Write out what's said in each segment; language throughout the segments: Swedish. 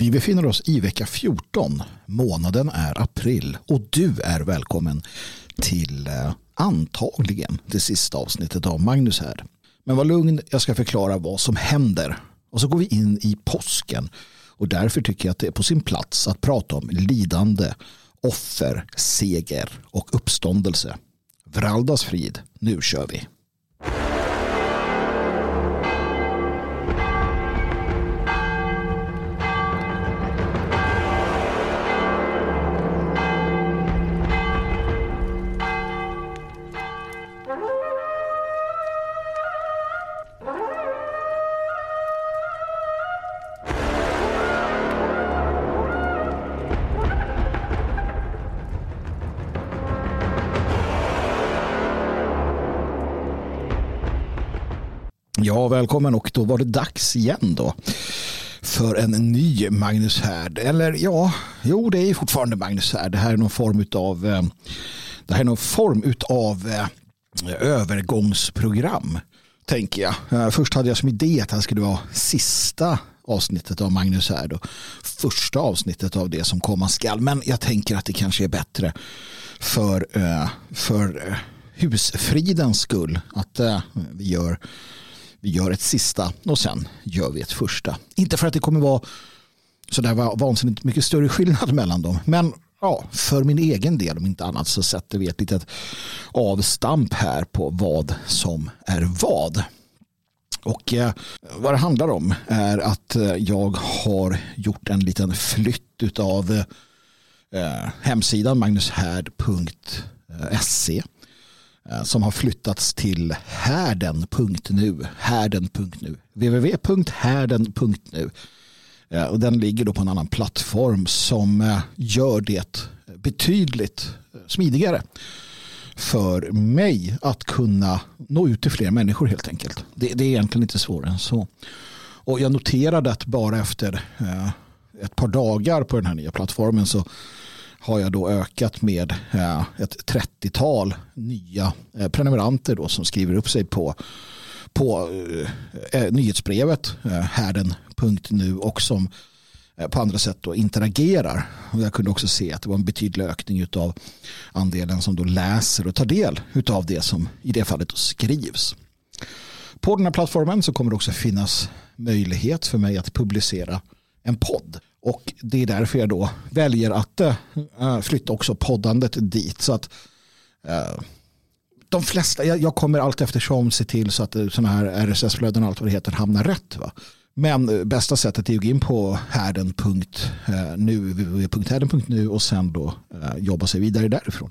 Vi befinner oss i vecka 14. Månaden är april och du är välkommen till eh, antagligen det sista avsnittet av Magnus här. Men var lugn, jag ska förklara vad som händer. Och så går vi in i påsken och därför tycker jag att det är på sin plats att prata om lidande, offer, seger och uppståndelse. Vraldas frid, nu kör vi. Välkommen och då var det dags igen då för en ny Magnus Härd. Eller ja, jo det är fortfarande Magnus Härd. Det här är någon form av eh, det här är någon form av eh, övergångsprogram tänker jag. Eh, först hade jag som idé att det här skulle vara sista avsnittet av Magnus Härd och första avsnittet av det som komma skall. Men jag tänker att det kanske är bättre för, för husfridens skull att vi gör vi gör ett sista och sen gör vi ett första. Inte för att det kommer vara så där vansinnigt mycket större skillnad mellan dem. Men ja, för min egen del om inte annat så sätter vi ett litet avstamp här på vad som är vad. Och eh, vad det handlar om är att eh, jag har gjort en liten flytt av eh, hemsidan magnushärd.se Eh, som har flyttats till härden.nu. Härden.nu. www.härden.nu. Eh, och den ligger då på en annan plattform som eh, gör det betydligt smidigare för mig att kunna nå ut till fler människor helt enkelt. Det, det är egentligen inte svårare än så. Och jag noterade att bara efter ett par dagar på den här nya plattformen så har jag då ökat med eh, ett 30-tal nya eh, prenumeranter då som skriver upp sig på, på eh, eh nyhetsbrevet härden.nu och som på andra sätt då interagerar. Och jag kunde också se att det var en betydlig ökning av andelen som då läser och tar del av det som i det fallet skrivs. På den här plattformen så kommer det också finnas möjlighet för mig att publicera en podd. Och det är därför jag då väljer att äh, flytta också poddandet dit. Så att äh, de flesta, jag, jag, kommer allt eftersom se till så att eh, sådana här RSS-flöden och allt vad det heter hamnar rätt. Va? Men bästa sättet är att gå in på härden.nu, www.härden.nu och sen då jobba sig vidare därifrån.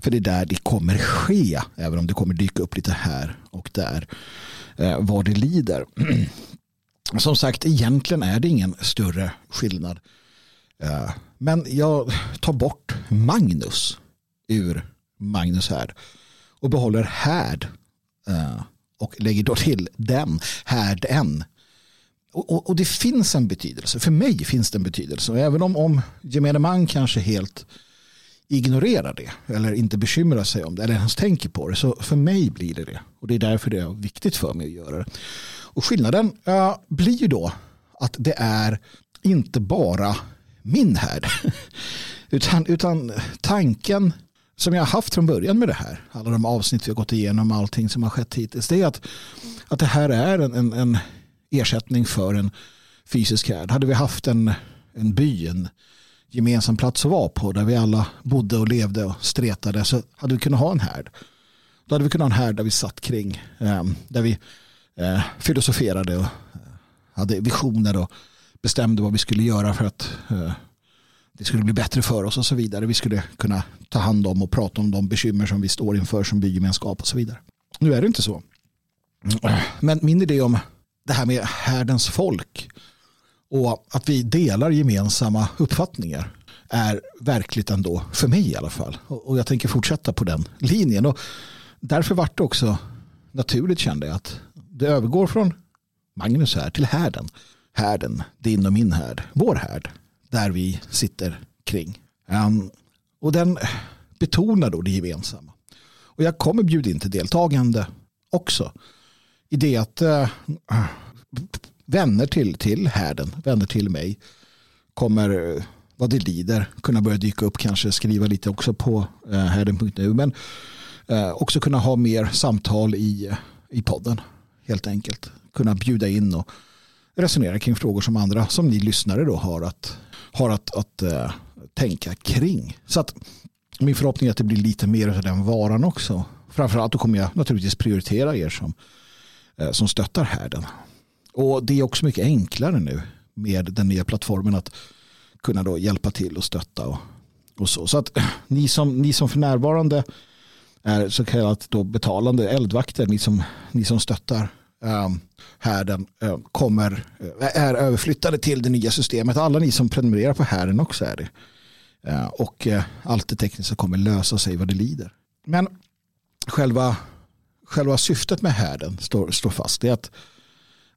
För det är där det kommer ske, även om det kommer dyka upp lite här och där, eh, vad det lider. Som sagt, egentligen är det ingen större skillnad. Eh, men jag tar bort Magnus ur Magnus härd och behåller härd eh, och lägger då till den, härden. Och, och, och, det finns en betydelse, för mig finns det en betydelse. Och även om, om gemene man kanske helt ignorerar det eller inte bekymrar sig om det eller ens tänker på det så för mig blir det det. Och det är därför det är viktigt för mig att göra det. Och skillnaden äh, blir ju då att det är inte bara min härd. utan, utan tanken som jag har haft från början med det här, alla de avsnitt vi har gått igenom, allting som har skett hittills, det är att, att det här är en, en, en ersättning för en fysisk härd. Hade vi haft en, en by, en gemensam plats att vara på, där vi alla bodde och levde och stretade, så hade vi kunnat ha en härd. Då hade vi kunnat ha en härd där vi satt kring, ehm, där vi eh, filosoferade och eh, hade visioner och bestämde vad vi skulle göra för att eh, det skulle bli bättre för oss och så vidare. Vi skulle kunna ta hand om och prata om de bekymmer som vi står inför som bygemenskap och så vidare. Nu är det inte så. Men min idé om det här med härdens folk och att vi delar gemensamma uppfattningar är verkligt ändå, för mig i alla fall. Och jag tänker fortsätta på den linjen. Och därför vart det också naturligt kände jag att det övergår från Magnus här till härden. Härden, din och min härd, vår härd, där vi sitter kring. Um, och den betonar då det gemensamma. Och jag kommer bjuda in till deltagande också. I det att uh, vänner till, till härden, vänner till mig, kommer eh, vad det lider kunna börja dyka upp, kanske skriva lite också på eh, härden.nu, Men eh, också kunna ha mer samtal i, eh, i podden helt enkelt. Kunna bjuda in och resonera kring frågor som andra som ni lyssnare då har att, har att, att uh, tänka kring. Så att min förhoppning är att det blir lite mer av den varan också. Framförallt då kommer jag naturligtvis prioritera er som, uh, som stöttar härden. Och det är också mycket enklare nu med den nya plattformen att kunna då hjälpa till och stötta och, och så. Så att ni som, ni som för närvarande är så kallat då betalande eldvakter, ni som, ni som stöttar um, härden eh, kommer, eh, är överflyttade till det nya systemet. Alla ni som prenumererar på härden också är det. Uh, och allt det tekniska kommer lösa sig vad det lider. Men själva, själva syftet med härden står, står fast. Det är att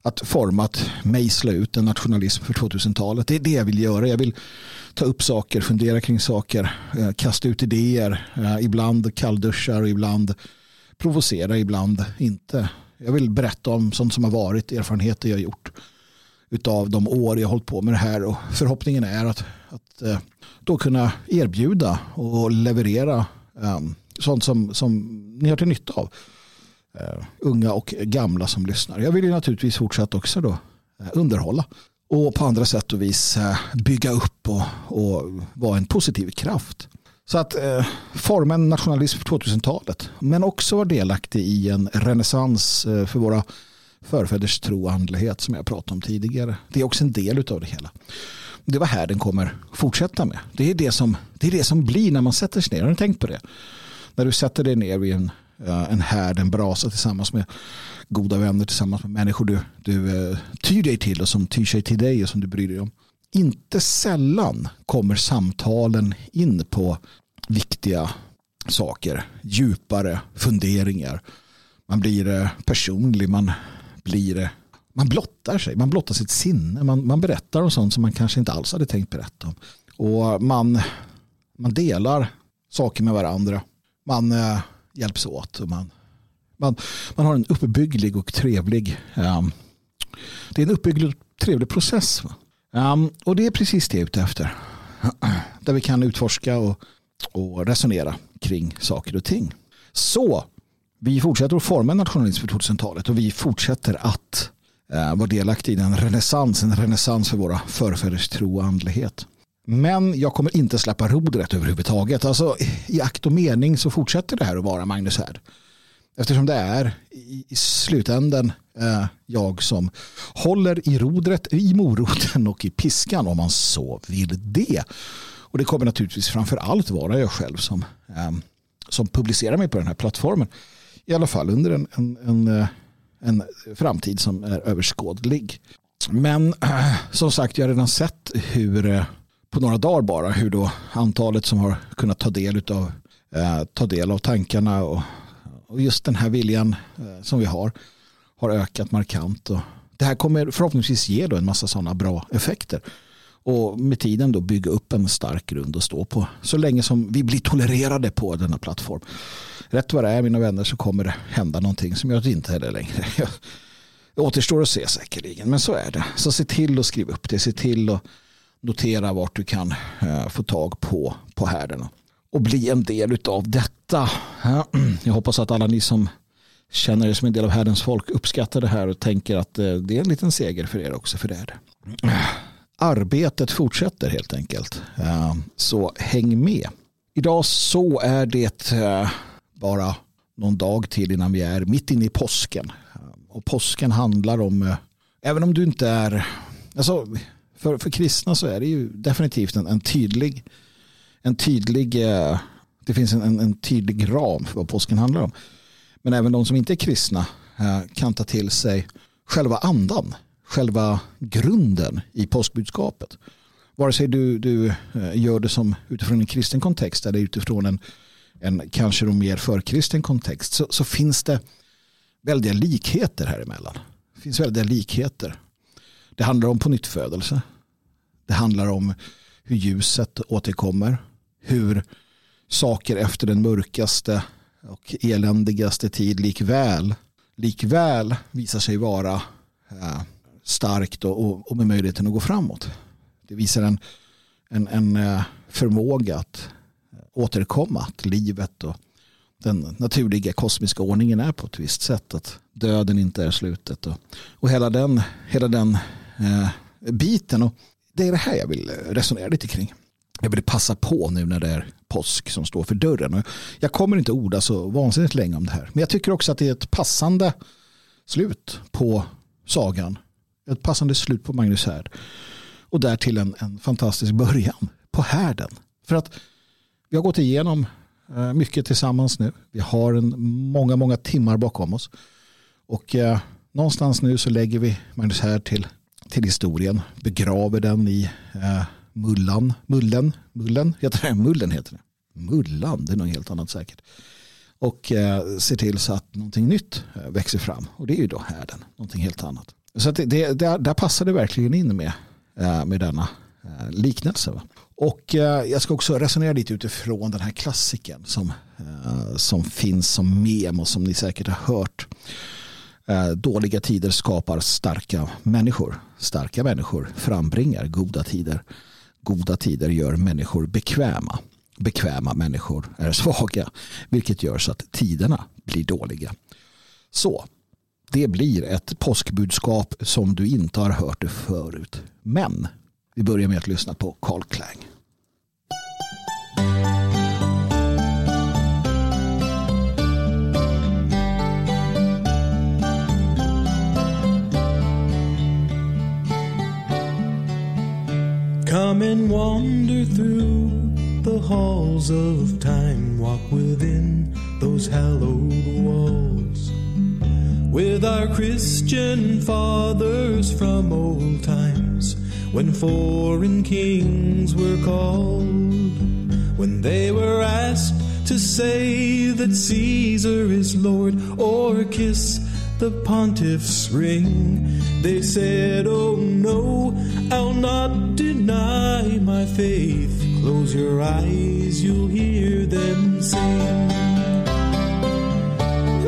att forma, att mejsla ut en nationalism för 2000-talet. Det är det jag vill göra. Jag vill ta upp saker, fundera kring saker, eh, kasta ut idéer, eh, ibland kallduschar ibland provocera, ibland inte. Jag vill berätta om sånt som har varit, erfarenheter jag har gjort utav de år jag har hållit på med det här och förhoppningen är att, att eh, då kunna erbjuda och leverera eh, sånt som, som ni har till nytta av uh, unga och gamla som lyssnar. Jag vill ju naturligtvis fortsätta också då uh, underhålla och på andra sätt och vis uh, bygga upp och, och vara en positiv kraft. Så att eh, forma en nationalism för 2000-talet men också vara delaktig i en renässans för våra förfäders tro och andlighet som jag pratade om tidigare. Det är också en del av det hela. Det var här den kommer fortsätta med. Det är det som, det är det som blir när man sätter sig ner. Har ni tänkt på det? När du sätter dig ner vid en Eh, en härd, en brasa tillsammans med goda vänner, tillsammans med människor du, du eh, tyr dig till och som tyr sig till dig och som du bryr dig om. Inte sällan kommer samtalen in på viktiga saker, djupare funderingar. Man blir eh, personlig, man blir man blottar sig, man blottar sitt sinne, man, man berättar om sånt som man kanske inte alls hade tänkt berätta om. Och man, man delar saker med varandra. Man hjälps åt. Och man, man, man har en uppbygglig och trevlig um, det är en uppbygglig och trevlig process. Um, och det är precis det jag är ute efter. Där vi kan utforska och, och resonera kring saker och ting. Så vi fortsätter att forma nationalism för 2000-talet och vi fortsätter att uh, vara delaktiga i den renässans, en renässans för våra förfäders tro och andlighet. Men jag kommer inte släppa rodret överhuvudtaget. Alltså, I akt och mening så fortsätter det här att vara Magnus här. Eftersom det är i, slutänden eh, jag som håller i rodret, i moroten och i piskan om man så vill det. Och det kommer naturligtvis framför allt vara jag själv som, eh, som publicerar mig på den här plattformen. I alla fall under en, en, en, eh, en framtid som är överskådlig. Men eh, som sagt, jag har redan sett hur eh, på några dagar bara hur då antalet som har kunnat ta del av, eh, ta del av tankarna och, och, just den här viljan eh, som vi har har ökat markant. Och det här kommer förhoppningsvis ge då en massa sådana bra effekter och med tiden då bygga upp en stark grund att stå på så länge som vi blir tolererade på denna plattform. Rätt vad det är mina vänner så kommer det hända någonting som gör att det inte är det längre. Det återstår att se säkerligen men så är det. Så se till att skriva upp det, se till att notera vart du kan eh, få tag på, på härdarna och bli en del av detta. Jag hoppas att alla ni som känner er som en del av härdens folk uppskattar det här och tänker att eh, det är en liten seger för er också, för det är det. Arbetet fortsätter helt enkelt, eh, så häng med. Idag så är det bara någon dag till innan vi är mitt inne i påsken. Och påsken handlar om, även om du inte är, alltså för, för kristna så är det ju definitivt en, en tydlig, en tydlig eh, det finns en, en, tydlig ram för vad påsken handlar om. Men även de som inte är kristna eh, kan ta till sig själva andan, själva grunden i påskbudskapet. Vare sig du, du eh, gör det som utifrån en kristen kontext eller utifrån en, en kanske mer förkristen kontext så, så finns det väldiga likheter här emellan. Det finns väldiga likheter. Det handlar om på nytt födelse. Det handlar om hur ljuset återkommer. Hur saker efter den mörkaste och eländigaste tid likväl, likväl visar sig vara eh, starkt och, och med möjligheten att gå framåt. Det visar en, en, en eh, förmåga att återkomma till livet och den naturliga kosmiska ordningen är på ett visst sätt. Att döden inte är slutet och, och hela den, hela den Eh, biten. Och det är det här jag vill eh, resonera lite kring. Jag vill passa på nu när det är påsk som står för dörren. Och jag kommer inte orda så vansinnigt länge om det här. Men jag tycker också att det är ett passande slut på sagan. Ett passande slut på Magnus Härd. Och därtill en, en fantastisk början på härden. För att vi har gått igenom eh, mycket tillsammans nu. Vi har en, många, många timmar bakom oss. Och eh, någonstans nu så lägger vi Magnus Härd till, till historien. Begraver den i eh, mullan. Mullen, mullen heter det. Mullen heter det. Mullan, det är något helt annat säkert. Och eh, ser till så att någonting nytt eh, växer fram. Och det är ju då härden, någonting helt annat. Så att det, det, där, där passar det verkligen in med, eh, med denna eh, liknelse. Va? Och eh, jag ska också resonera lite utifrån den här klassiken som, eh, som finns som mem och som ni säkert har hört. Eh, dåliga tider skapar starka människor. Starka människor frambringar goda tider. Goda tider gör människor bekväma. Bekväma människor är svaga, vilket gör så att tiderna blir dåliga. Så, det blir ett påskbudskap som du inte har hört det förut. Men vi börjar med att lyssna på Carl Klang. Come and wander through the halls of time, walk within those hallowed walls. With our Christian fathers from old times, when foreign kings were called, when they were asked to say that Caesar is Lord or kiss the pontiff's ring. They said, Oh no, I'll not deny my faith. Close your eyes, you'll hear them sing.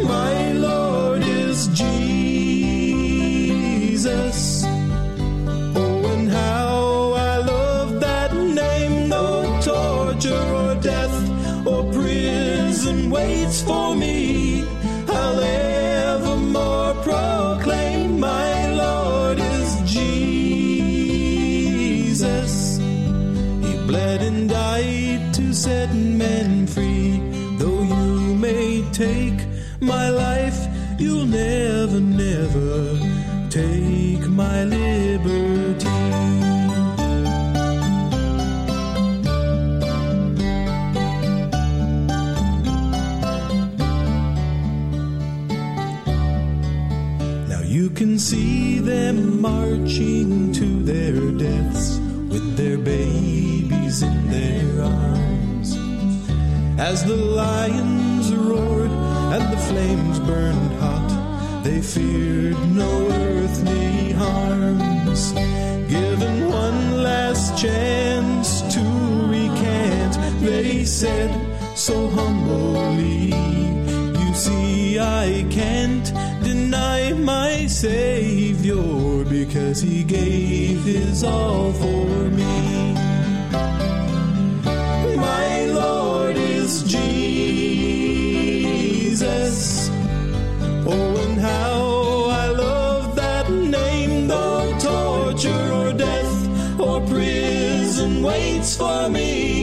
My Lord is Jesus. Oh, and how I love that name. No torture or death or prison waits for me. And died to set men free. Though you may take my life, you'll never, never take my liberty. Now you can see them marching As the lions roared and the flames burned hot, they feared no earthly harms. Given one last chance to recant, they said so humbly, You see, I can't deny my Savior because he gave his all for me. Me.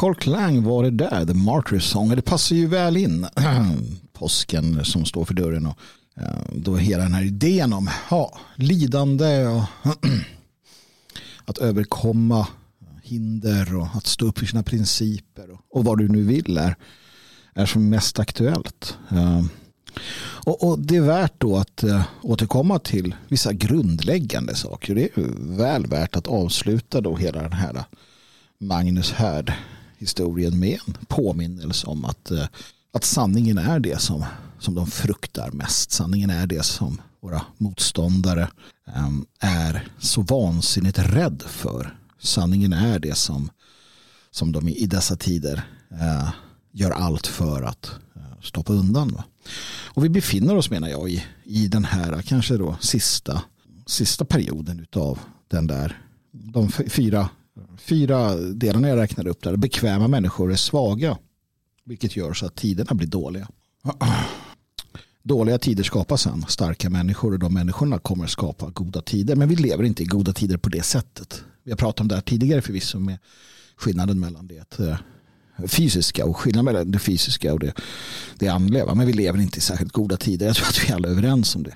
Carl Klang var det där, The Martyrs Song. Det passar ju väl in. Påsken som står för dörren och eh, då hela den här idén om ja, lidande och att överkomma hinder och att stå upp för sina principer och, och vad du nu vill är, är som mest aktuellt. Eh, och, och, det är värt då att eh, återkomma till vissa grundläggande saker. Det är väl värt att avsluta då hela den här Magnus Härd historien med en påminnelse om att, eh, att sanningen är det som, som de fruktar mest. Sanningen är det som våra motståndare ehm, är så vansinnigt rädd för. Sanningen är det som, som de i dessa tider eh, gör allt för att eh, stoppa undan. Och vi befinner oss menar jag i, i den här kanske då sista, sista perioden av den där de fyra, fyra delarna jag räknade upp där. Bekväma människor är svaga. Vilket gör så att tiderna blir dåliga. Dåliga tider skapar sen starka människor och de människorna kommer skapa goda tider. Men vi lever inte i goda tider på det sättet. Vi har pratat om det här tidigare förvisso med skillnaden mellan det eh, fysiska och skillnaden mellan det fysiska och det, det andliga. Men vi lever inte i särskilt goda tider. Jag tror att vi alla är överens om det.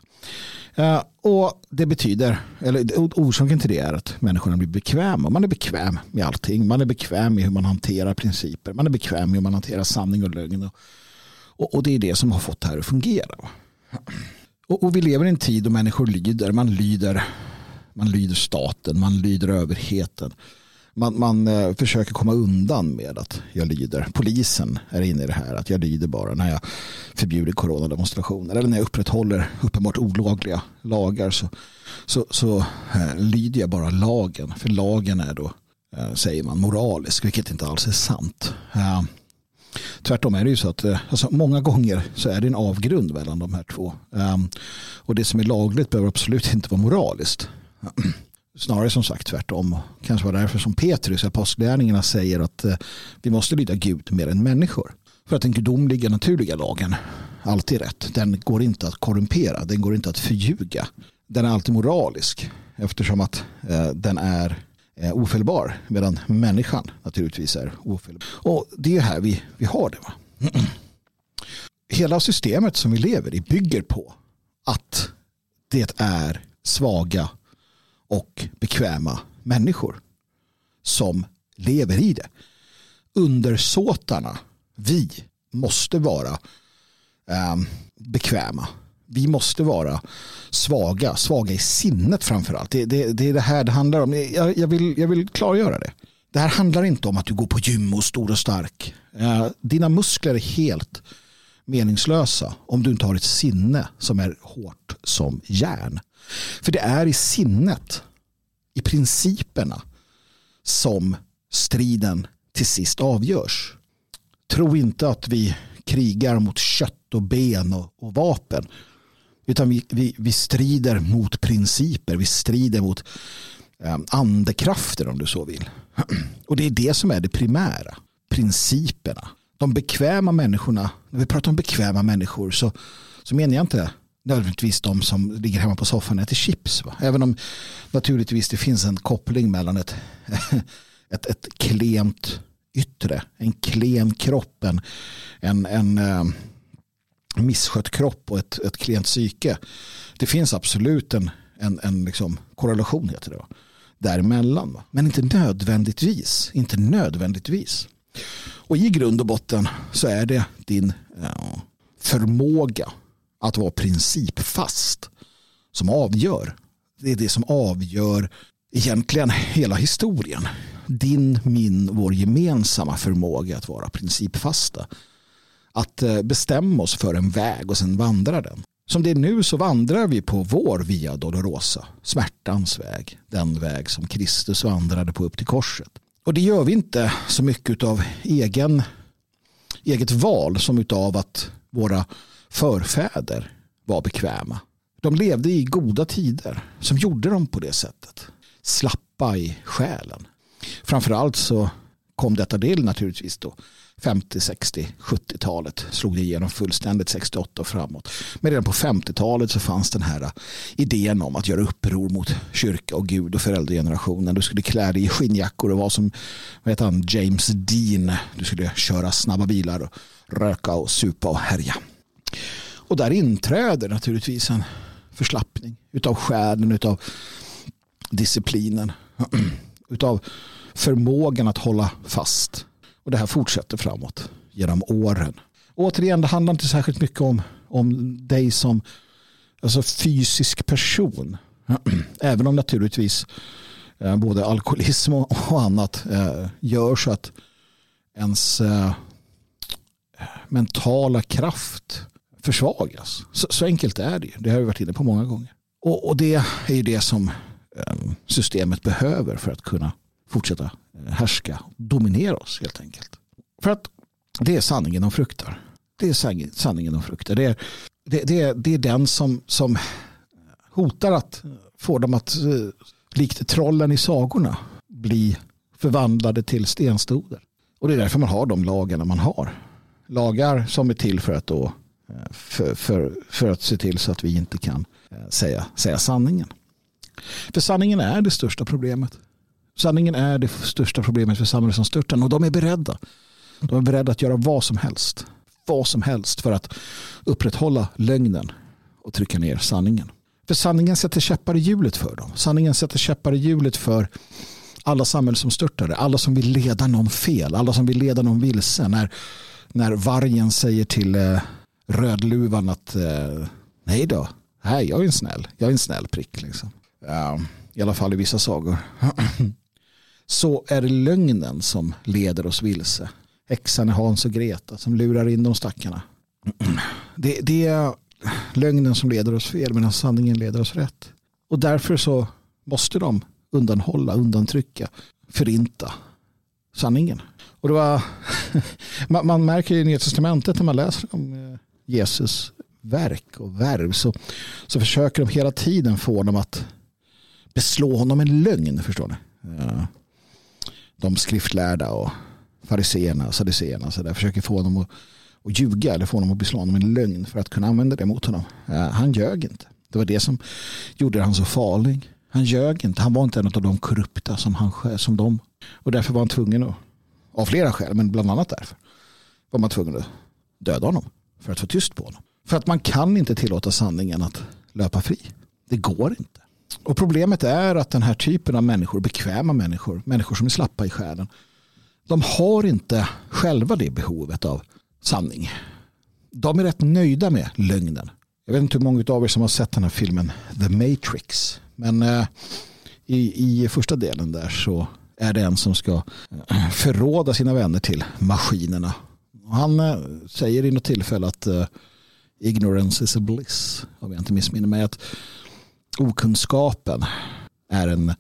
Eh, och det betyder, eller orsaken till det är att människorna blir bekväma. Man är bekväm med allting. Man är bekväm med hur man hanterar principer. Man är bekväm med hur man hanterar sanning och lögn. Och, och, och det är det som har fått det här att fungera. Och, och, vi lever i en tid då människor lyder. Man lyder, man lyder staten, man lyder överheten man, man eh, försöker komma undan med att jag lyder. Polisen är inne i det här att jag lyder bara när jag förbjuder coronademonstrationer eller när jag upprätthåller uppenbart olagliga lagar så, så, så eh, lyder jag bara lagen. För lagen är då, eh, säger man, moralisk, vilket inte alls är sant. Eh, tvärtom är det ju så att eh, alltså, många gånger så är det en avgrund mellan de här två. Eh, och det som är lagligt behöver absolut inte vara moraliskt. Snarare som sagt tvärtom. Kanske var det därför som Petrus i apostlärningarna säger att eh, vi måste lyda Gud mer än människor. För att den gudomliga naturliga lagen alltid är rätt. Den går inte att korrumpera. Den går inte att förljuga. Den är alltid moralisk eftersom att eh, den är eh, ofelbar medan människan naturligtvis är ofelbar. Och det är här vi, vi har det. Va? Hela systemet som vi lever i bygger på att det är svaga och bekväma människor som lever i det. Undersåtarna, vi måste vara eh, bekväma. Vi måste vara svaga, svaga i sinnet framförallt. Det, det, det är det här det handlar om. Jag, jag, vill, jag vill klargöra det. Det här handlar inte om att du går på gym och stor och stark. Eh, dina muskler är helt meningslösa om du inte har ett sinne som är hårt som järn. För det är i sinnet, i principerna, som striden till sist avgörs. Tro inte att vi krigar mot kött och ben och, och vapen. Utan vi, vi, vi, strider mot principer, vi strider mot eh, andekrafter om du så vill. Och det är det som är det primära. Principerna. De bekväma människorna, när vi pratar om bekväma människor så, så menar jag inte nödvändigtvis de som ligger hemma på soffan och äter chips. Va? Även om naturligtvis det finns en koppling mellan ett, ett, ett klent yttre, en klen kropp, en, en, en eh, misskött kropp och ett, ett klent psyke. Det finns absolut en, en, en liksom korrelation heter det. Va? Däremellan. Va? Men inte nödvändigtvis. Inte nödvändigtvis. Och i grund och botten så är det din ja, förmåga att vara principfast som avgör. Det är det som avgör egentligen hela historien. Din, min, vår gemensamma förmåga att vara principfasta. Att eh, bestämma oss för en väg och sen vandra den. Som det är nu så vandrar vi på vår Via Dolorosa, smärtans väg, den väg som Kristus vandrade på upp till korset. Och det gör vi inte så mycket av egen, eget val som av att våra förfäder var bekväma. De levde i goda tider som gjorde dem på det sättet. Slappa i själen. Framförallt så kom detta del naturligtvis då 50, 60, 70-talet slog det igenom fullständigt 68 och framåt. Men redan på 50-talet så fanns den här eh, idén om att göra uppror mot kyrka och Gud och föräldragenerationen. Du skulle klä dig i skinnjackor och vara som vad heter han, James Dean. Du skulle köra snabba bilar och röka och supa och härja. Och där inträder naturligtvis en förslappning utav själen, utav disciplinen, utav förmågan att hålla fast. Och det här fortsätter framåt genom åren. Och återigen, det handlar inte särskilt mycket om, om dig som alltså fysisk person. Även om naturligtvis eh, både alkoholism och, och annat eh, gör så att ens eh, mentala kraft försvagas. Så, så, enkelt är det. Det har vi varit inne på många gånger. Och, och det är ju det som eh, systemet behöver för att kunna fortsätta härska dominera oss helt enkelt. För att det är sanningen de fruktar. Det är sanningen de fruktar. Det är, det, det, det är den som, som hotar att få dem att eh, likt trollen i sagorna bli förvandlade till stenstoder. Och det är därför man har de lagarna man har. Lagar som är till för att, då, eh, för, för, för att se till så att vi inte kan eh, säga, säga sanningen. För sanningen är det största problemet. Sanningen är det största problemet för samhället som störtar och de är beredda. De är beredda att göra vad som helst. Vad som helst för att upprätthålla lögnen och trycka ner sanningen. För sanningen sätter käppar i hjulet för dem. Sanningen sätter käppar i hjulet för alla samhällsomstörtare. Alla som vill leda någon fel. Alla som vill leda någon vilse. När, när vargen säger till eh, rödluvan att eh, nej då, nej, jag är en snäll. Jag är en snäll prick. Liksom. Uh, I alla fall i vissa sagor. så är det lögnen som leder oss vilse. Häxan är Hans och Greta som lurar in de stackarna. Det, det är lögnen som leder oss fel medan sanningen leder oss rätt. Och därför så måste de undanhålla, undantrycka, förinta sanningen. Och det var, man, man märker i Nya Testamentet när man läser om eh, Jesus verk och värv så, så försöker de hela tiden få honom att beslå honom en lögn. Förstår ni? De skriftlärda och fariseerna, saduceerna så där, försöker få honom att, att ljuga eller få honom att beslå honom en lögn för att kunna använda det mot honom. Eh, han ljög inte. Det var det som gjorde han så farlig. Han ljög inte. Han var inte en av de korrupta som, han, som de. Och därför var han tvungen att, av flera skäl, men bland annat därför, var man tvungen att döda honom för att få tyst på honom. För att man kan inte tillåta sanningen att löpa fri. Det går inte. Och problemet är att den här typen av människor, bekväma människor, människor som är slappa i själen, de har inte själva det behovet av sanning. De är rätt nöjda med lögnen. Jag vet inte hur många av er som har sett den här filmen The Matrix. Men eh, i, i första delen där så är det en som ska eh, förråda sina vänner till maskinerna. Han eh, säger i något tillfälle att eh, ignorance is a bliss. Om jag inte missminner mig. Att okunskapen är en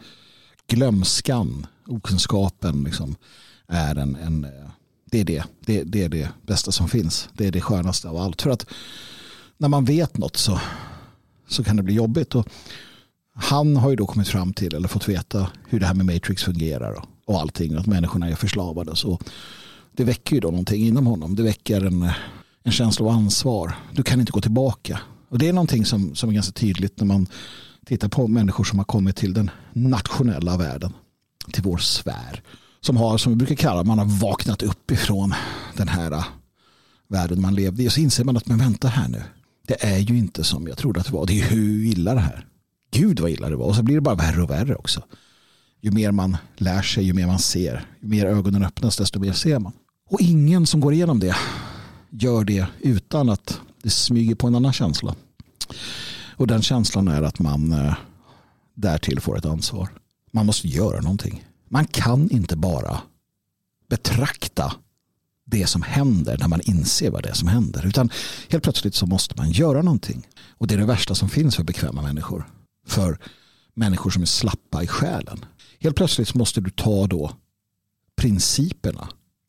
glömskan. Okunskapen liksom är en, en det, är det. Det, det är det bästa som finns. Det är det skönaste av allt. För att när man vet något så, så kan det bli jobbigt. Och han har ju då kommit fram till eller fått veta hur det här med Matrix fungerar och, och allting. Och att människorna är förslavade. Så det väcker ju då någonting inom honom. Det väcker en, en känsla av ansvar. Du kan inte gå tillbaka. Och det är någonting som, som är ganska tydligt när man tittar på människor som har kommit till den nationella världen. Till vår sfär. Som har, som vi brukar kalla man har vaknat upp ifrån den här äh, världen man levde i. Och så inser man att, men vänta här nu. Det är ju inte som jag trodde att det var. Det är hur illa det här. Gud vad illa det var. Och så blir det bara värre och värre också. Ju mer man lär sig, ju mer man ser. Ju mer ögonen öppnas, desto mer ser man. Och ingen som går igenom det gör det utan att det smyger på en annan känsla. Och den känslan är att man eh, därtill får ett ansvar. Man måste göra någonting. Man kan inte bara betrakta det som händer när man inser vad det är som händer. Utan helt plötsligt så måste man göra någonting. Och det är det värsta som finns för bekväma människor. För människor som är slappa i själen. Helt plötsligt så måste du ta då principerna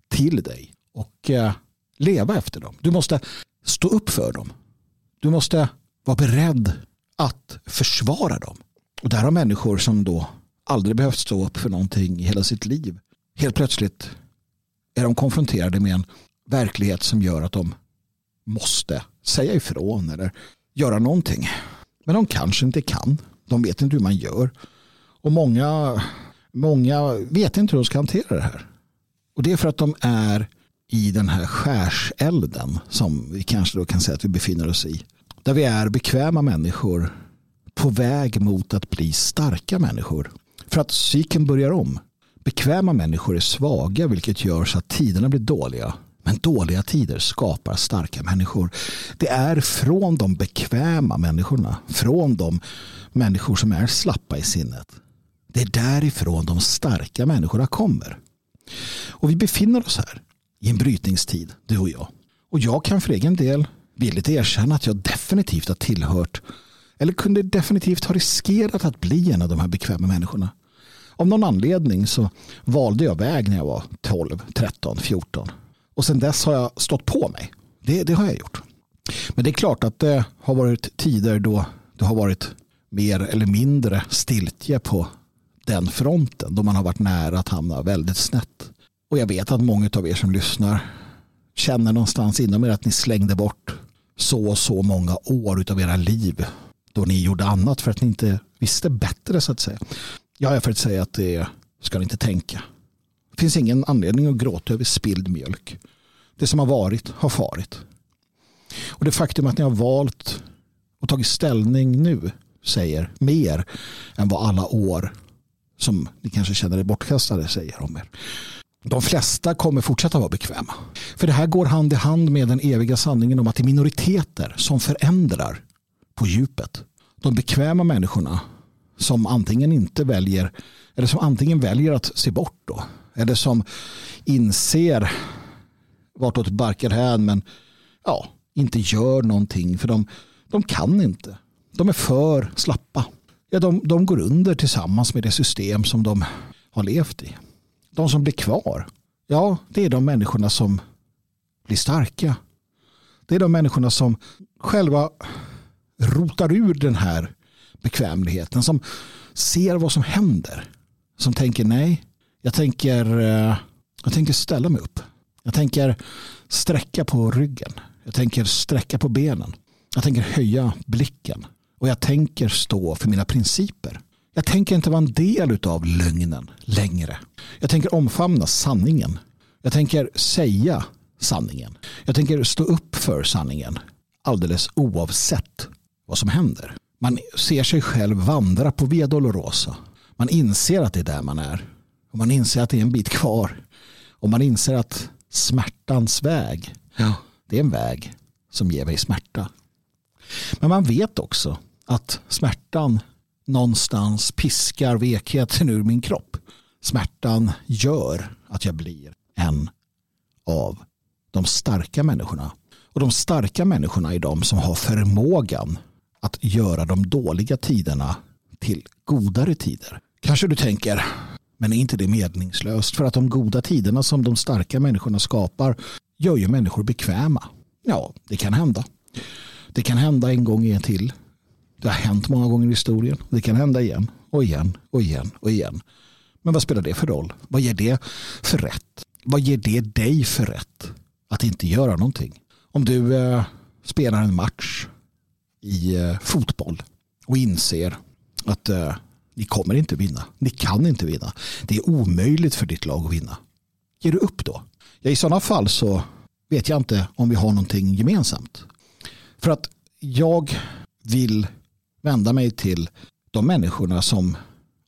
till dig och eh, leva efter dem. Du måste stå upp för dem. Du måste var beredd att försvara dem. Och där har människor som då aldrig behövt stå upp för någonting i hela sitt liv helt plötsligt är de konfronterade med en verklighet som gör att de måste säga ifrån eller göra någonting. Men de kanske inte kan. De vet inte hur man gör. Och många, många vet inte hur de ska hantera det här. Och det är för att de är i den här skärselden som vi kanske då kan säga att vi befinner oss i. Där vi är bekväma människor på väg mot att bli starka människor. För att cykeln börjar om. Bekväma människor är svaga vilket gör så att tiderna blir dåliga. Men dåliga tider skapar starka människor. Det är från de bekväma människorna, från de människor som är slappa i sinnet. Det är därifrån de starka människorna kommer. Och vi befinner oss här i en brytningstid, du och jag. Och jag kan för egen del villigt erkänna att jag definitivt har tillhört eller kunde definitivt ha riskerat att bli en av de här bekväma människorna. Av någon anledning så valde jag väg när jag var 12, 13, 14. Och sen dess har jag stått på mig. Det, det har jag gjort. Men det är klart att det har varit tider då det har varit mer eller mindre stiltje på den fronten. Då man har varit nära att hamna väldigt snett. Och jag vet att många av er som lyssnar känner någonstans inom er att ni slängde bort så och så många år av era liv då ni gjorde annat för att ni inte visste bättre så att säga. Jag är för att säga att det ska ni inte tänka. Det finns ingen anledning att gråta över spilld mjölk. Det som har varit har farit. Och det faktum att ni har valt och tagit ställning nu säger mer än vad alla år som ni kanske känner er bortkastade säger om er. De flesta kommer fortsätta vara bekväma. För det här går hand i hand med den eviga sanningen om att det är minoriteter som förändrar på djupet. De bekväma människorna som antingen inte väljer eller som antingen väljer att se bort då eller som inser vartåt barkar hän men ja, inte gör någonting för de, de kan inte. De är för slappa. Ja, de, de går under tillsammans med det system som de har levt i. De som blir kvar, ja, det är de människorna som blir starka. Det är de människorna som själva rotar ur den här bekvämligheten. Som ser vad som händer. Som tänker nej, jag tänker, eh, jag tänker ställa mig upp. Jag tänker sträcka på ryggen. Jag tänker sträcka på benen. Jag tänker höja blicken. Och jag tänker stå för mina principer. Jag tänker inte vara en del av lögnen längre. Jag tänker omfamna sanningen. Jag tänker säga sanningen. Jag tänker stå upp för sanningen. Alldeles oavsett vad som händer. Man ser sig själv vandra på Via Dolorosa. Man inser att det är där man är. Och man inser att det är en bit kvar. Och man inser att smärtans väg, ja, det är en väg som ger mig smärta. Men man vet också att smärtan någonstans piskar vekheten ur min kropp. Smärtan gör att jag blir en av de starka människorna. Och de starka människorna är de som har förmågan att göra de dåliga tiderna till godare tider. Kanske du tänker, men är inte det meningslöst? För att de goda tiderna som de starka människorna skapar gör ju människor bekväma. Ja, det kan hända. Det kan hända en gång igen till. Det har hänt många gånger i historien. Det kan hända igen och igen och igen och igen. Men vad spelar det för roll? Vad ger det för rätt? Vad ger det dig för rätt att inte göra någonting? Om du eh, spelar en match i eh, fotboll och inser att eh, ni kommer inte vinna. Ni kan inte vinna. Det är omöjligt för ditt lag att vinna. Ger du upp då? Ja, I sådana fall så vet jag inte om vi har någonting gemensamt. För att jag vill vända mig till de människorna som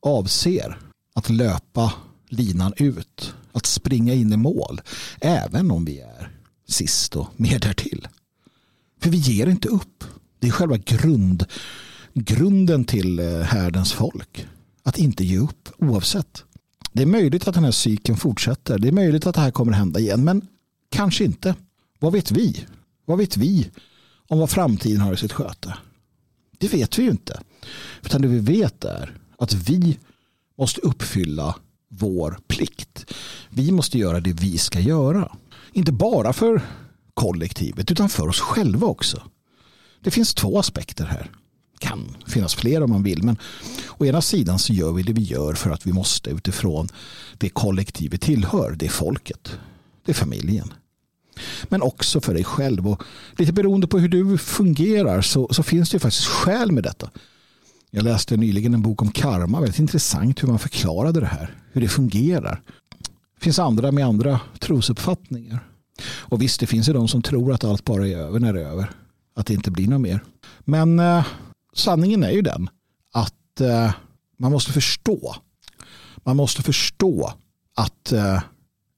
avser att löpa linan ut. Att springa in i mål. Även om vi är sist och mer därtill. För vi ger inte upp. Det är själva grund, grunden till eh, härdens folk. Att inte ge upp oavsett. Det är möjligt att den här cykeln fortsätter. Det är möjligt att det här kommer hända igen. Men kanske inte. Vad vet vi? Vad vet vi om vad framtiden har i sitt sköte? Det vet vi ju inte. Utan det vi vet är att vi måste uppfylla vår plikt. Vi måste göra det vi ska göra. Inte bara för kollektivet utan för oss själva också. Det finns två aspekter här. Det kan finnas fler om man vill. Men å ena sidan så gör vi det vi gör för att vi måste utifrån det kollektiv vi tillhör, det är folket. Det är familjen. Men också för dig själv. Och lite beroende på hur du fungerar så, så finns det faktiskt skäl med detta. Jag läste nyligen en bok om karma. Väldigt intressant hur man förklarade det här. Hur det fungerar. Det finns andra med andra trosuppfattningar. Och visst, det finns ju de som tror att allt bara är över när det är över. Att det inte blir något mer. Men eh, sanningen är ju den att eh, man måste förstå. Man måste förstå att eh,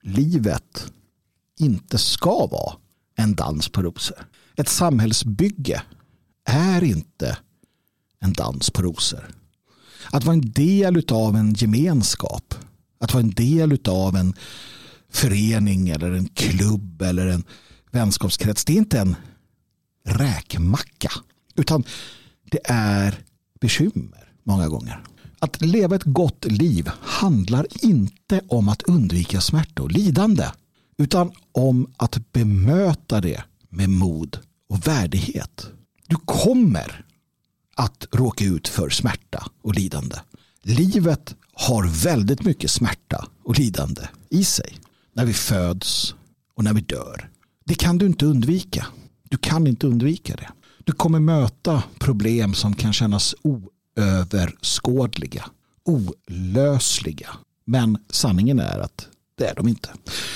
livet inte ska vara en dans på rosor. Ett samhällsbygge är inte en dans på rosor. Att vara en del av en gemenskap, att vara en del av en förening eller en klubb eller en vänskapskrets, det är inte en räkmacka. Utan det är bekymmer många gånger. Att leva ett gott liv handlar inte om att undvika smärta och lidande. Utan om att bemöta det med mod och värdighet. Du kommer att råka ut för smärta och lidande. Livet har väldigt mycket smärta och lidande i sig. När vi föds och när vi dör. Det kan du inte undvika. Du kan inte undvika det. Du kommer möta problem som kan kännas oöverskådliga, olösliga. Men sanningen är att det är de inte.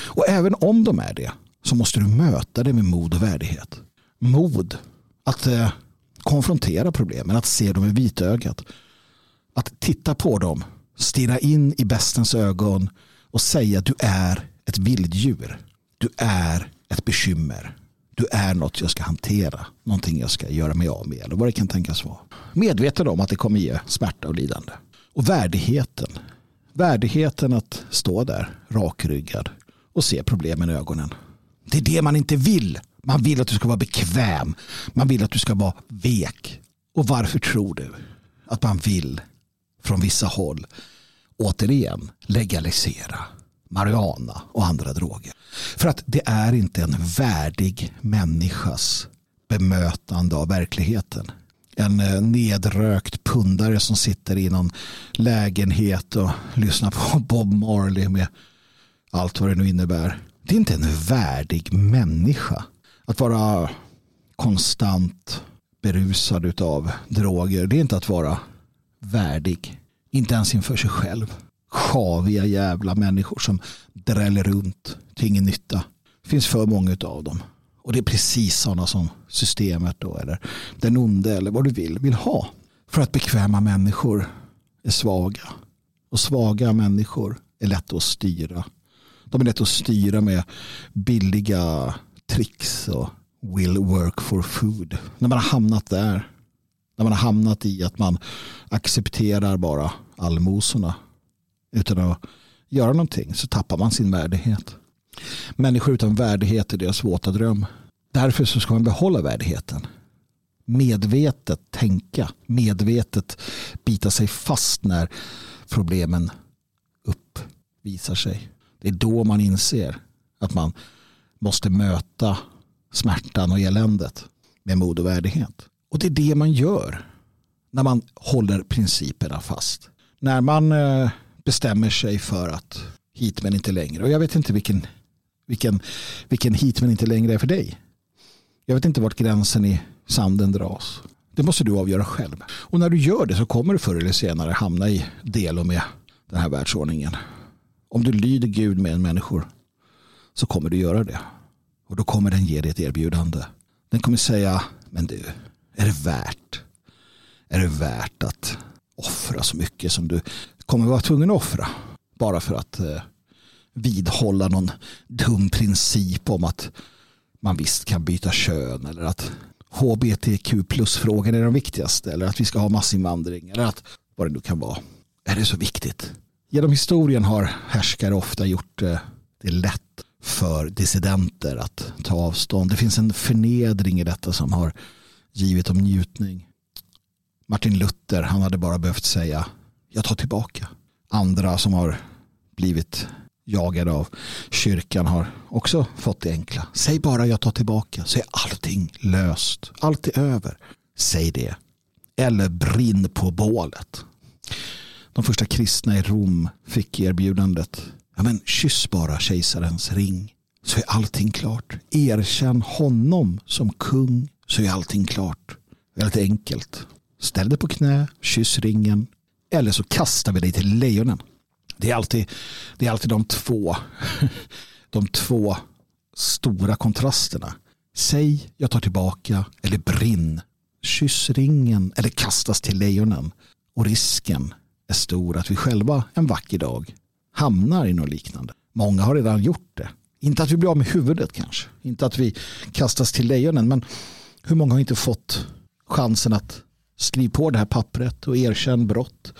Och även om de är det så måste du möta det med mod och värdighet. Mod att eh, konfrontera problemen, att se dem i vitögat. Att titta på dem, stirra in i bestens ögon och säga att du är ett vilddjur. Du är ett bekymmer. Du är något jag ska hantera. Någonting jag ska göra mig av med. Eller vad det kan tänkas vara. Medveten om att det kommer ge smärta och lidande. Och värdigheten. Värdigheten att stå där rakryggad och se problemen i ögonen. Det är det man inte vill. Man vill att du ska vara bekväm. Man vill att du ska vara vek. Och varför tror du att man vill från vissa håll återigen legalisera marijuana och andra droger? För att det är inte en värdig människas bemötande av verkligheten. En eh, nedrökt pundare som sitter i någon lägenhet och lyssnar på Bob Marley med allt vad det nu innebär. Det är inte en värdig människa att vara konstant berusad av droger. Det är inte att vara värdig. Inte ens inför sig själv. Sjaviga jävla människor som dräller runt till ingen nytta. Det finns för många av dem. Och det är precis sådana som systemet då, eller den onde eller vad du vill, vill ha. För att bekväma människor är svaga. Och svaga människor är lätta att styra. De är lätta att styra med billiga tricks och will work for food. När man har hamnat där. När man har hamnat i att man accepterar bara allmosorna utan att göra någonting så tappar man sin värdighet. Människor utan värdighet är deras våta dröm. Därför så ska man behålla värdigheten. Medvetet tänka, medvetet bita sig fast när problemen uppvisar sig. Det är då man inser att man måste möta smärtan och eländet med mod och värdighet. Och det är det man gör när man håller principerna fast. När man eh, bestämmer sig för att hit men inte längre. Och jag vet inte vilken, vilken, vilken hit men inte längre är för dig. Jag vet inte vart gränsen i sanden dras. Det måste du avgöra själv. Och när du gör det så kommer du förr eller senare hamna i del med den här världsordningen. Om du lyder Gud med en människor så kommer du göra det. Och då kommer den ge dig ett erbjudande. Den kommer säga, men du, är det värt? Är det värt att offra så mycket som du kommer vara tvungen att offra? Bara för att eh, vidhålla någon dum princip om att man visst kan byta kön eller att HBTQ plus-frågan är den viktigaste eller att vi ska ha massinvandring eller att vad det nu kan vara. Är det så viktigt? Genom historien har härskare ofta gjort eh, det lätt för dissidenter att ta avstånd. Det finns en förnedring i detta som har givit dem njutning. Martin Luther, han hade bara behövt säga jag tar tillbaka. Andra som har blivit jagade av kyrkan har också fått det enkla. Säg bara jag tar tillbaka så är allting löst. Allt är över. Säg det. Eller brinn på bålet. De första kristna i Rom fick erbjudandet. Ja, men kyss bara kejsarens ring. så är allting klart. Erkänn honom som kung så är allting klart. Väldigt enkelt. Ställ dig på knä, kyss ringen eller så kastar vi dig till lejonen. Det är alltid, det är alltid de, två, de två stora kontrasterna. Säg jag tar tillbaka eller brinn. Kyss ringen eller kastas till lejonen. Och risken är stor att vi själva en vacker dag hamnar i något liknande. Många har redan gjort det. Inte att vi blir av med huvudet kanske. Inte att vi kastas till lejonen. Men hur många har inte fått chansen att skriva på det här pappret och erkänna brott.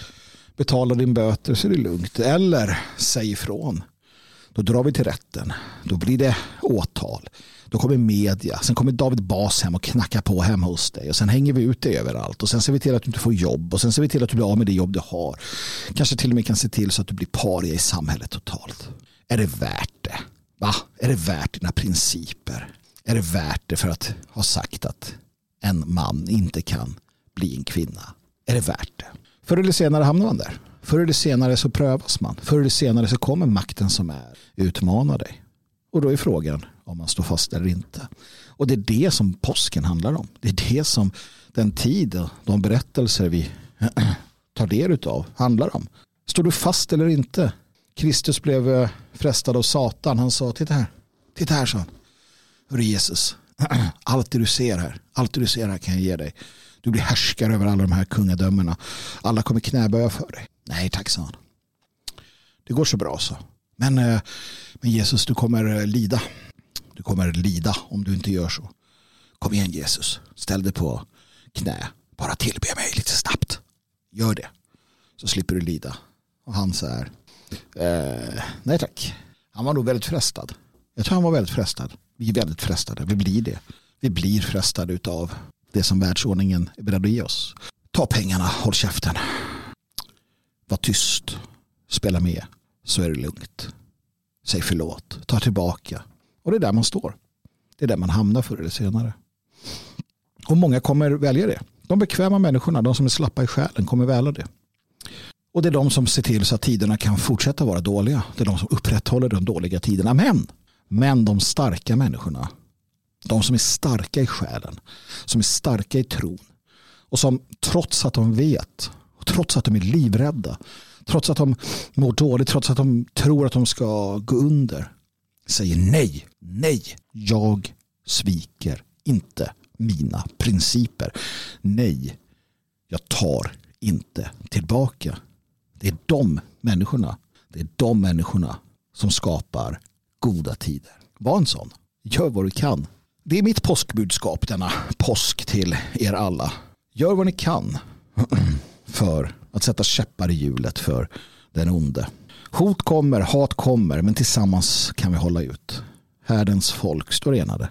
Betala din böter så är det lugnt. Eller säg ifrån. Då drar vi till rätten. Då blir det åtal. Då kommer media. Sen kommer David Bas hem och knackar på hemma hos dig. Och sen hänger vi ut dig överallt. Och sen ser vi till att du inte får jobb. Och sen ser vi till att du blir av med det jobb du har. Kanske till och med kan se till så att du blir paria i samhället totalt. Är det värt det? Va? Är det värt dina principer? Är det värt det för att ha sagt att en man inte kan bli en kvinna? Är det värt det? Förr eller senare hamnar man där. Förr eller senare så prövas man. Förr eller senare så kommer makten som är utmanar dig. Och då är frågan om man står fast eller inte. Och det är det som påsken handlar om. Det är det som den tid och de berättelser vi tar del av handlar om. Står du fast eller inte? Kristus blev eh, frestad av Satan. Han sa, titta här, titta här, sa han. Hörru Jesus, allt det du ser här, allt det du ser här kan jag ge dig. Du blir härskare över alla de här kungadömena. Alla kommer knäböja för dig. Nej tack, sa han. Det går så bra så. Men, eh, men Jesus, du kommer eh, lida. Du kommer lida om du inte gör så. Kom igen Jesus, ställ dig på knä. Bara tillbe mig lite snabbt. Gör det. Så slipper du lida. Och han så här. Eh, nej tack. Han var nog väldigt frestad. Jag tror han var väldigt frestad. Vi är väldigt frestade. Vi blir det. Vi blir frestade av det som världsordningen är beredd att ge oss. Ta pengarna, håll käften. Var tyst. Spela med. Så är det lugnt. Säg förlåt. Ta tillbaka. Och det är där man står. Det är där man hamnar förr eller senare. Och många kommer välja det. De bekväma människorna, de som är slappa i själen, kommer välja det. Och det är de som ser till så att tiderna kan fortsätta vara dåliga. Det är de som upprätthåller de dåliga tiderna. Men, men de starka människorna, de som är starka i själen, som är starka i tron och som trots att de vet, trots att de är livrädda, trots att de mår dåligt, trots att de tror att de ska gå under, säger nej, nej, jag sviker inte mina principer. Nej, jag tar inte tillbaka. Det är de människorna, det är de människorna som skapar goda tider. Var en sån. Gör vad du kan. Det är mitt påskbudskap denna påsk till er alla. Gör vad ni kan för att sätta käppar i hjulet för den onde. Hot kommer, hat kommer, men tillsammans kan vi hålla ut. Härdens folk står enade.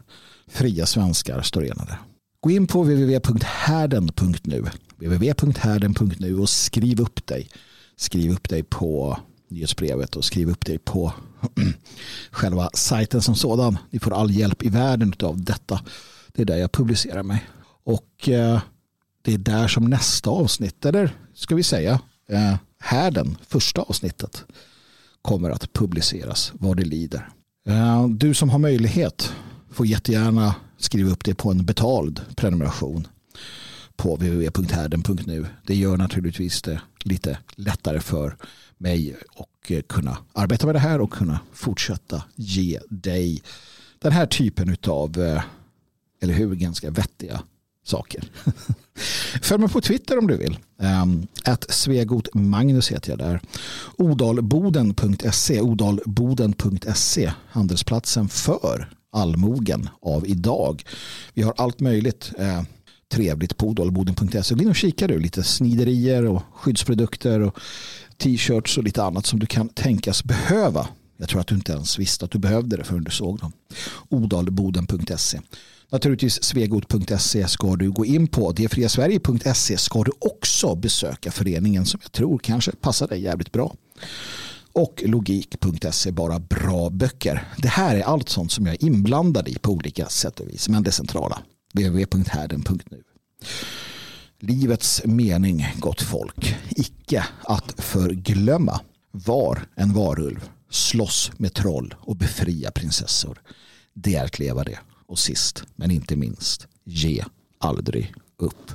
Fria svenskar står enade. Gå in på www.härden.nu www.härden.nu och skriv upp dig. Skriv upp dig på nyhetsbrevet och skriv upp dig på själva sajten som sådan. Ni får all hjälp i världen av detta. Det är där jag publicerar mig. Och eh, det är där som nästa avsnitt, eller ska vi säga eh, härden, första avsnittet kommer att publiceras vad det lider. Eh, du som har möjlighet får jättegärna skriva upp det på en betald prenumeration på www.härden.nu. Det gör naturligtvis det lite lättare för mig och Eh, kunna arbeta med det här och kunna fortsätta ge dig den här typen av, eh, eller hur, ganska vettiga saker. Följ mig på Twitter om du vill. Ehm, Att Svegot Magnus heter jag där. Odalboden.se Odalboden.se Handelsplatsen för allmogen av idag. Vi har allt möjligt eh, trevligt på odalboden.se. Gå in och kika du. Lite sniderier och skyddsprodukter och t-shirts och lite annat som du kan tänkas behöva. Jag tror att du inte ens visste att du behövde det förrän du såg dem. Odalboden.se Naturligtvis svegot.se ska du gå in på. Detfriasverige.se ska du också besöka föreningen som jag tror kanske passar dig jävligt bra. Och logik.se bara bra böcker. Det här är allt sånt som jag är inblandad i på olika sätt och vis. Men det centrala www.härden.nu Livets mening, gott folk, icke att förglömma var en varulv slåss med troll och befria prinsessor. Det är att leva det. Och sist men inte minst, ge aldrig upp.